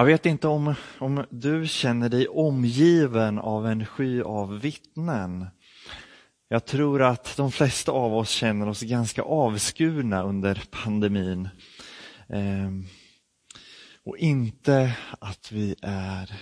Jag vet inte om, om du känner dig omgiven av en sky av vittnen. Jag tror att de flesta av oss känner oss ganska avskurna under pandemin. Eh, och inte att vi är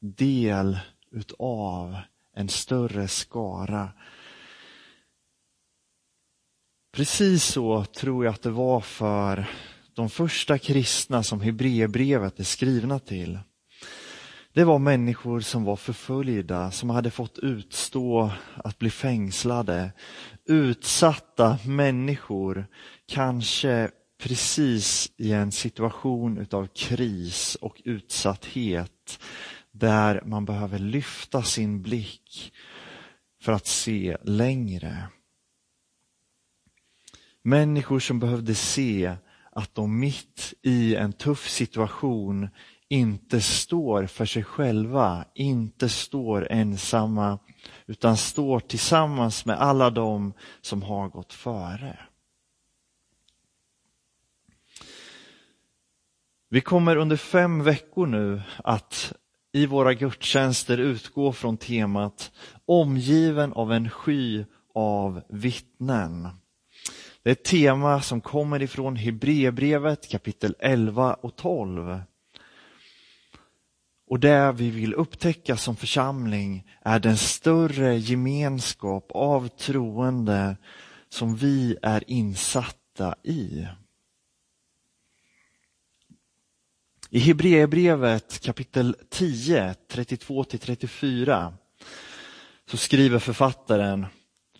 del utav en större skara. Precis så tror jag att det var för de första kristna som Hebreerbrevet är skrivna till. Det var människor som var förföljda, som hade fått utstå att bli fängslade. Utsatta människor, kanske precis i en situation utav kris och utsatthet där man behöver lyfta sin blick för att se längre. Människor som behövde se att de mitt i en tuff situation inte står för sig själva, inte står ensamma, utan står tillsammans med alla de som har gått före. Vi kommer under fem veckor nu att i våra gudstjänster utgå från temat omgiven av en sky av vittnen. Det är ett tema som kommer ifrån Hebreerbrevet kapitel 11 och 12. Och det vi vill upptäcka som församling är den större gemenskap av troende som vi är insatta i. I Hebreerbrevet kapitel 10, 32-34 så skriver författaren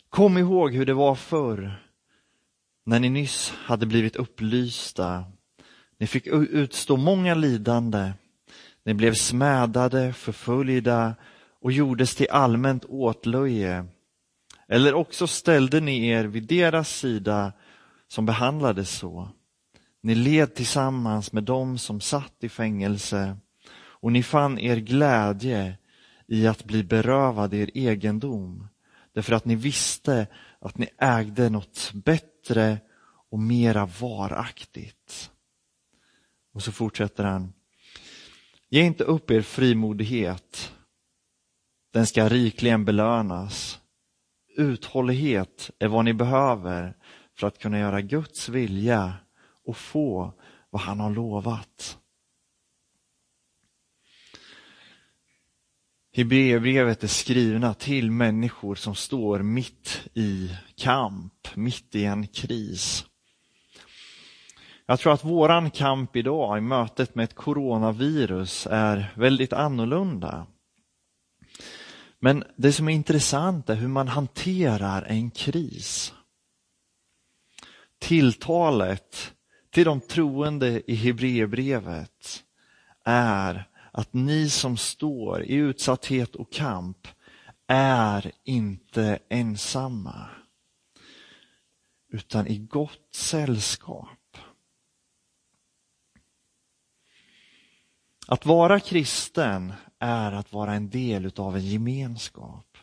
Kom ihåg hur det var förr när ni nyss hade blivit upplysta. Ni fick utstå många lidande. Ni blev smädade, förföljda och gjordes till allmänt åtlöje. Eller också ställde ni er vid deras sida som behandlades så. Ni led tillsammans med dem som satt i fängelse och ni fann er glädje i att bli berövade er egendom därför att ni visste att ni ägde något bättre och mera varaktigt. Och så fortsätter han. Ge inte upp er frimodighet. Den ska rikligen belönas. Uthållighet är vad ni behöver för att kunna göra Guds vilja och få vad han har lovat. Hebreerbrevet är skrivna till människor som står mitt i kamp, mitt i en kris. Jag tror att våran kamp idag i mötet med ett coronavirus är väldigt annorlunda. Men det som är intressant är hur man hanterar en kris. Tilltalet till de troende i Hebreerbrevet är att ni som står i utsatthet och kamp är inte ensamma utan i gott sällskap. Att vara kristen är att vara en del av en gemenskap.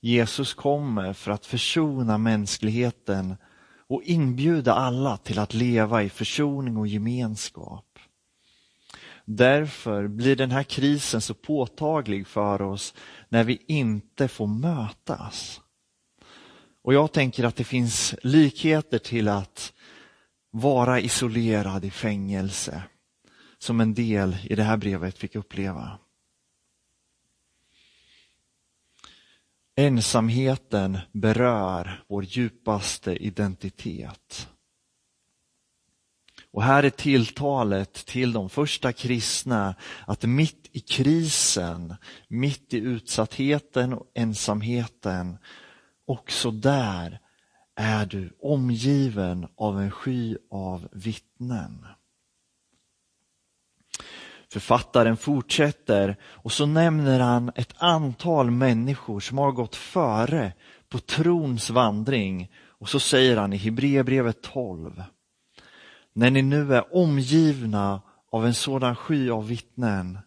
Jesus kommer för att försona mänskligheten och inbjuda alla till att leva i försoning och gemenskap. Därför blir den här krisen så påtaglig för oss när vi inte får mötas. Och jag tänker att det finns likheter till att vara isolerad i fängelse som en del i det här brevet fick uppleva. Ensamheten berör vår djupaste identitet. Och här är tilltalet till de första kristna att mitt i krisen, mitt i utsattheten och ensamheten, också där är du omgiven av en sky av vittnen. Författaren fortsätter och så nämner han ett antal människor som har gått före på trons vandring. Och så säger han i Hebreerbrevet 12. När ni nu är omgivna av en sådan sky av vittnen,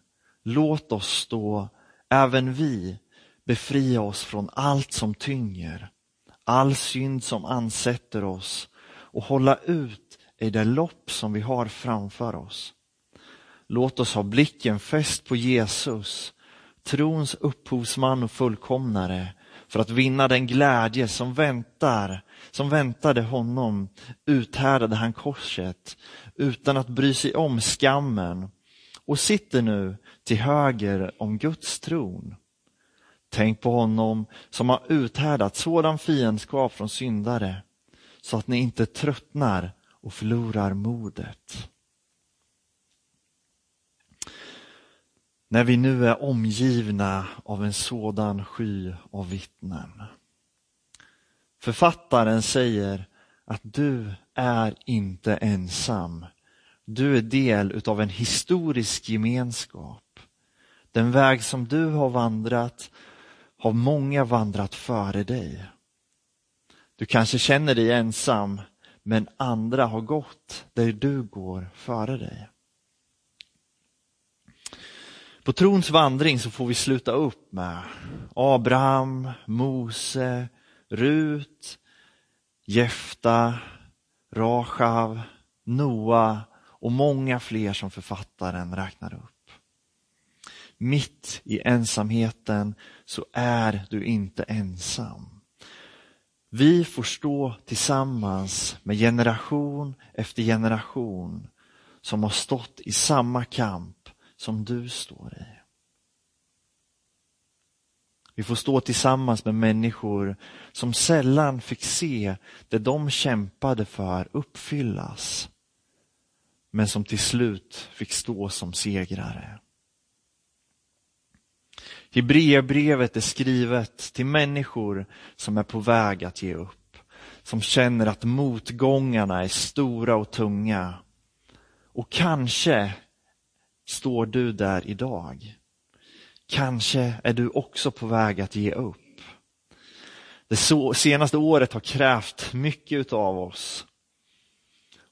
låt oss då, även vi, befria oss från allt som tynger, all synd som ansätter oss och hålla ut i det lopp som vi har framför oss. Låt oss ha blicken fäst på Jesus, trons upphovsman och fullkomnare, för att vinna den glädje som väntar, som väntade honom, uthärdade han korset utan att bry sig om skammen och sitter nu till höger om Guds tron. Tänk på honom som har uthärdat sådan fiendskap från syndare så att ni inte tröttnar och förlorar modet. När vi nu är omgivna av en sådan sky av vittnen. Författaren säger att du är inte ensam. Du är del utav en historisk gemenskap. Den väg som du har vandrat har många vandrat före dig. Du kanske känner dig ensam, men andra har gått där du går före dig. På trons vandring så får vi sluta upp med Abraham, Mose, Rut, Jefta, Rachav, Noa och många fler som författaren räknar upp. Mitt i ensamheten så är du inte ensam. Vi får stå tillsammans med generation efter generation som har stått i samma kamp som du står i. Vi får stå tillsammans med människor som sällan fick se det de kämpade för uppfyllas, men som till slut fick stå som segrare. Hebreerbrevet är skrivet till människor som är på väg att ge upp, som känner att motgångarna är stora och tunga. Och kanske står du där idag. Kanske är du också på väg att ge upp. Det senaste året har krävt mycket av oss.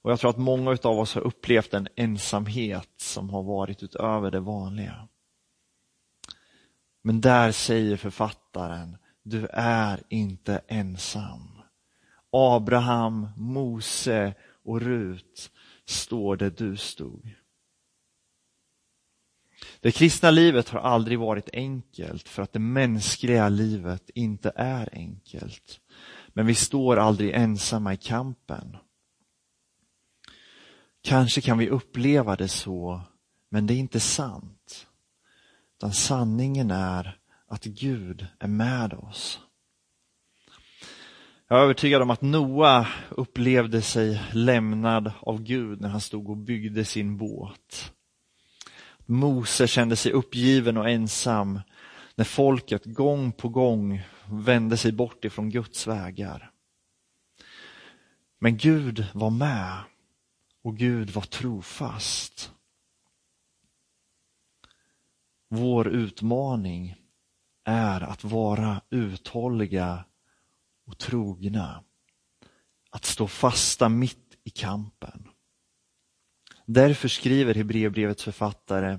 Och jag tror att många av oss har upplevt en ensamhet som har varit utöver det vanliga. Men där säger författaren, du är inte ensam. Abraham, Mose och Rut står där du stod. Det kristna livet har aldrig varit enkelt för att det mänskliga livet inte är enkelt. Men vi står aldrig ensamma i kampen. Kanske kan vi uppleva det så, men det är inte sant. Utan sanningen är att Gud är med oss. Jag är övertygad om att Noa upplevde sig lämnad av Gud när han stod och byggde sin båt. Mose kände sig uppgiven och ensam när folket gång på gång vände sig bort ifrån Guds vägar. Men Gud var med och Gud var trofast. Vår utmaning är att vara uthålliga och trogna. Att stå fasta mitt i kampen. Därför skriver Hebreerbrevets författare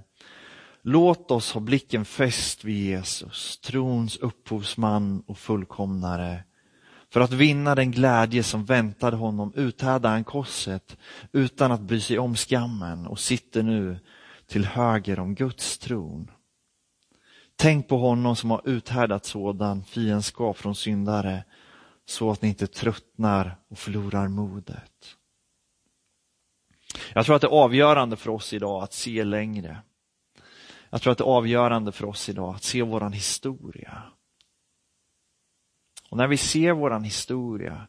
Låt oss ha blicken fäst vid Jesus, trons upphovsman och fullkomnare. För att vinna den glädje som väntade honom uthärdade han korset utan att bry sig om skammen och sitter nu till höger om Guds tron. Tänk på honom som har uthärdat sådan fiendskap från syndare så att ni inte tröttnar och förlorar modet. Jag tror att det är avgörande för oss idag att se längre. Jag tror att det är avgörande för oss idag att se våran historia. Och när vi ser våran historia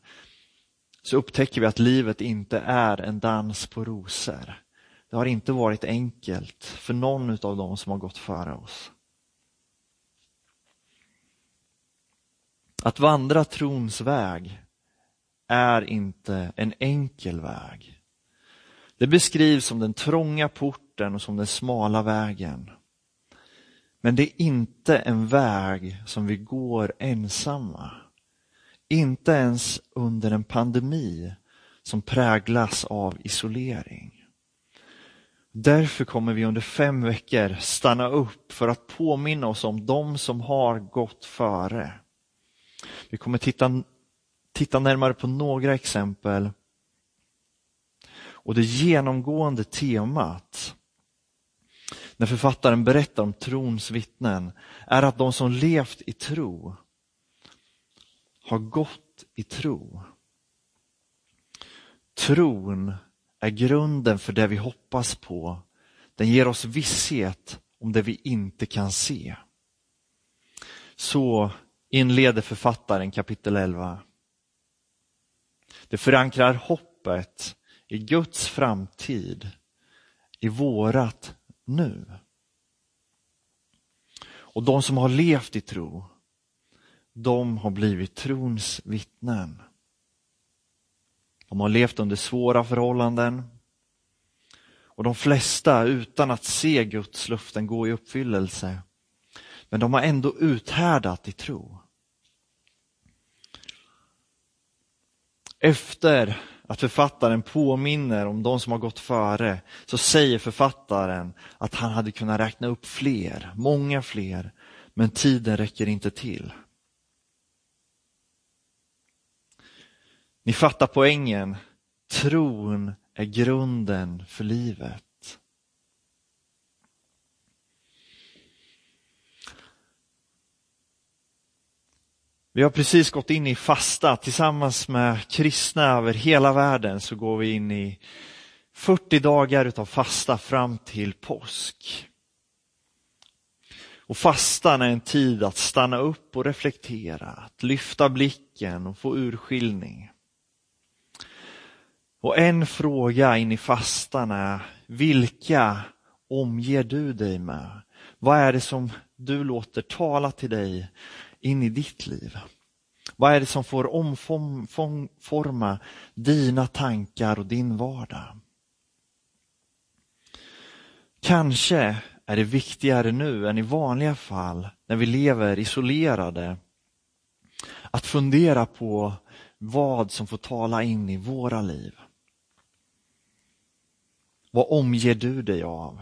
så upptäcker vi att livet inte är en dans på rosor. Det har inte varit enkelt för någon av dem som har gått före oss. Att vandra trons väg är inte en enkel väg. Det beskrivs som den trånga porten och som den smala vägen. Men det är inte en väg som vi går ensamma. Inte ens under en pandemi som präglas av isolering. Därför kommer vi under fem veckor stanna upp för att påminna oss om de som har gått före. Vi kommer titta, titta närmare på några exempel och det genomgående temat när författaren berättar om trons vittnen är att de som levt i tro har gått i tro. Tron är grunden för det vi hoppas på. Den ger oss visshet om det vi inte kan se. Så inleder författaren kapitel 11. Det förankrar hoppet i Guds framtid, i vårat nu. Och de som har levt i tro, de har blivit trons vittnen. De har levt under svåra förhållanden. Och de flesta utan att se Guds löften gå i uppfyllelse. Men de har ändå uthärdat i tro. Efter att författaren påminner om de som har gått före så säger författaren att han hade kunnat räkna upp fler, många fler, men tiden räcker inte till. Ni fattar poängen. Tron är grunden för livet. Vi har precis gått in i fasta tillsammans med kristna över hela världen så går vi in i 40 dagar utav fasta fram till påsk. Och fastan är en tid att stanna upp och reflektera, att lyfta blicken och få urskiljning. Och en fråga in i fastan är, vilka omger du dig med? Vad är det som du låter tala till dig in i ditt liv? Vad är det som får omforma dina tankar och din vardag? Kanske är det viktigare nu än i vanliga fall när vi lever isolerade att fundera på vad som får tala in i våra liv. Vad omger du dig av?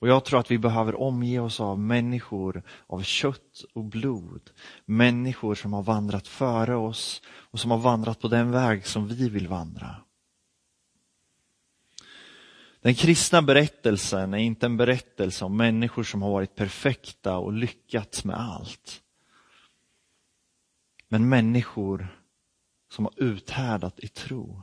Och jag tror att vi behöver omge oss av människor av kött och blod. Människor som har vandrat före oss och som har vandrat på den väg som vi vill vandra. Den kristna berättelsen är inte en berättelse om människor som har varit perfekta och lyckats med allt. Men människor som har uthärdat i tro.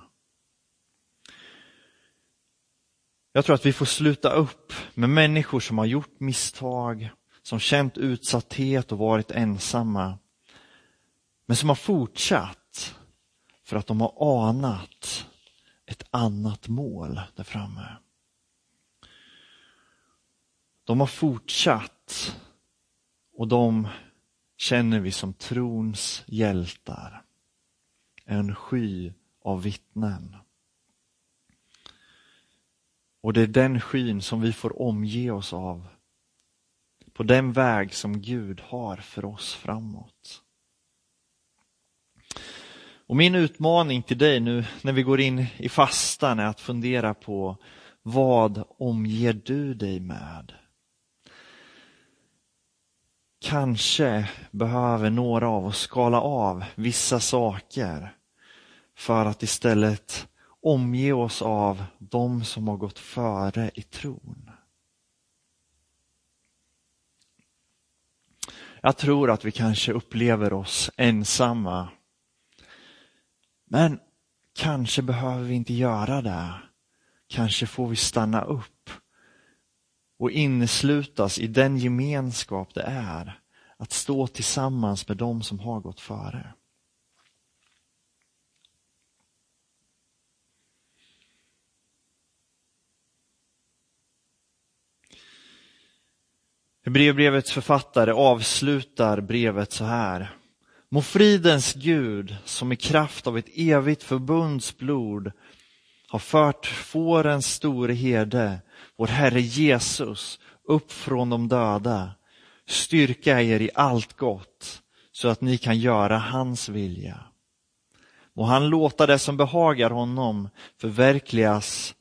Jag tror att vi får sluta upp med människor som har gjort misstag, som känt utsatthet och varit ensamma. Men som har fortsatt för att de har anat ett annat mål där framme. De har fortsatt och de känner vi som trons hjältar. En sky av vittnen. Och det är den skyn som vi får omge oss av på den väg som Gud har för oss framåt. Och min utmaning till dig nu när vi går in i fastan är att fundera på vad omger du dig med? Kanske behöver några av oss skala av vissa saker för att istället omge oss av de som har gått före i tron. Jag tror att vi kanske upplever oss ensamma. Men kanske behöver vi inte göra det. Kanske får vi stanna upp och inneslutas i den gemenskap det är att stå tillsammans med dem som har gått före. Hebreerbrevets författare avslutar brevet så här. Må fridens Gud, som i kraft av ett evigt förbunds blod har fört fårens store herde, vår Herre Jesus, upp från de döda, styrka er i allt gott, så att ni kan göra hans vilja. Må han låta det som behagar honom förverkligas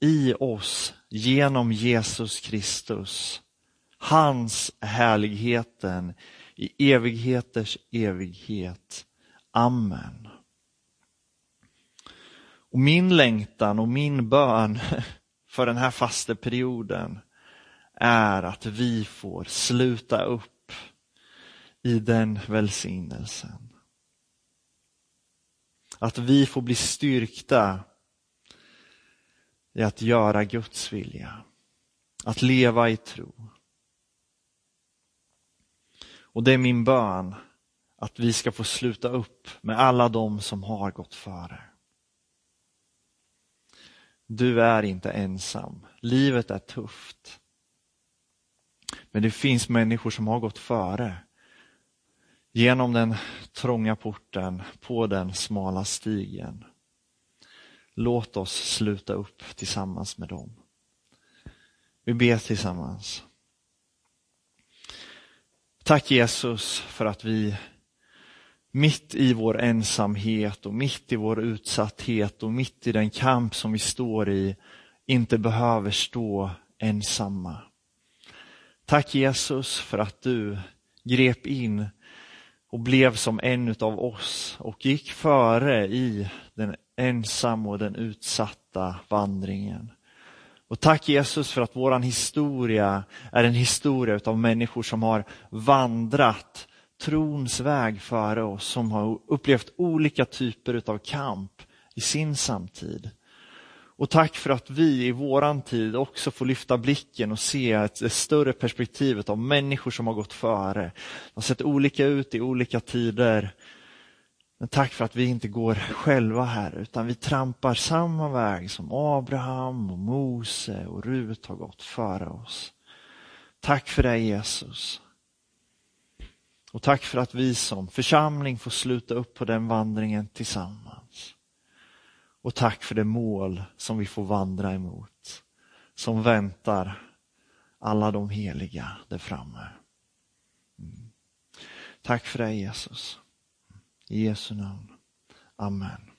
i oss genom Jesus Kristus hans härligheten i evigheters evighet. Amen. Och min längtan och min bön för den här fasteperioden är att vi får sluta upp i den välsignelsen. Att vi får bli styrkta i att göra Guds vilja. Att leva i tro. Och det är min bön att vi ska få sluta upp med alla de som har gått före. Du är inte ensam. Livet är tufft. Men det finns människor som har gått före. Genom den trånga porten, på den smala stigen. Låt oss sluta upp tillsammans med dem. Vi ber tillsammans. Tack Jesus för att vi mitt i vår ensamhet och mitt i vår utsatthet och mitt i den kamp som vi står i inte behöver stå ensamma. Tack Jesus för att du grep in och blev som en av oss och gick före i den ensamma och den utsatta vandringen. Och tack Jesus för att våran historia är en historia av människor som har vandrat trons väg före oss, som har upplevt olika typer av kamp i sin samtid. Och tack för att vi i våran tid också får lyfta blicken och se ett, större perspektiv av människor som har gått före. De har sett olika ut i olika tider. Men tack för att vi inte går själva här, utan vi trampar samma väg som Abraham, och Mose och Rut har gått före oss. Tack för det Jesus. Och tack för att vi som församling får sluta upp på den vandringen tillsammans. Och tack för det mål som vi får vandra emot, som väntar alla de heliga där framme. Mm. Tack för det Jesus. I Jesu namn. Amen.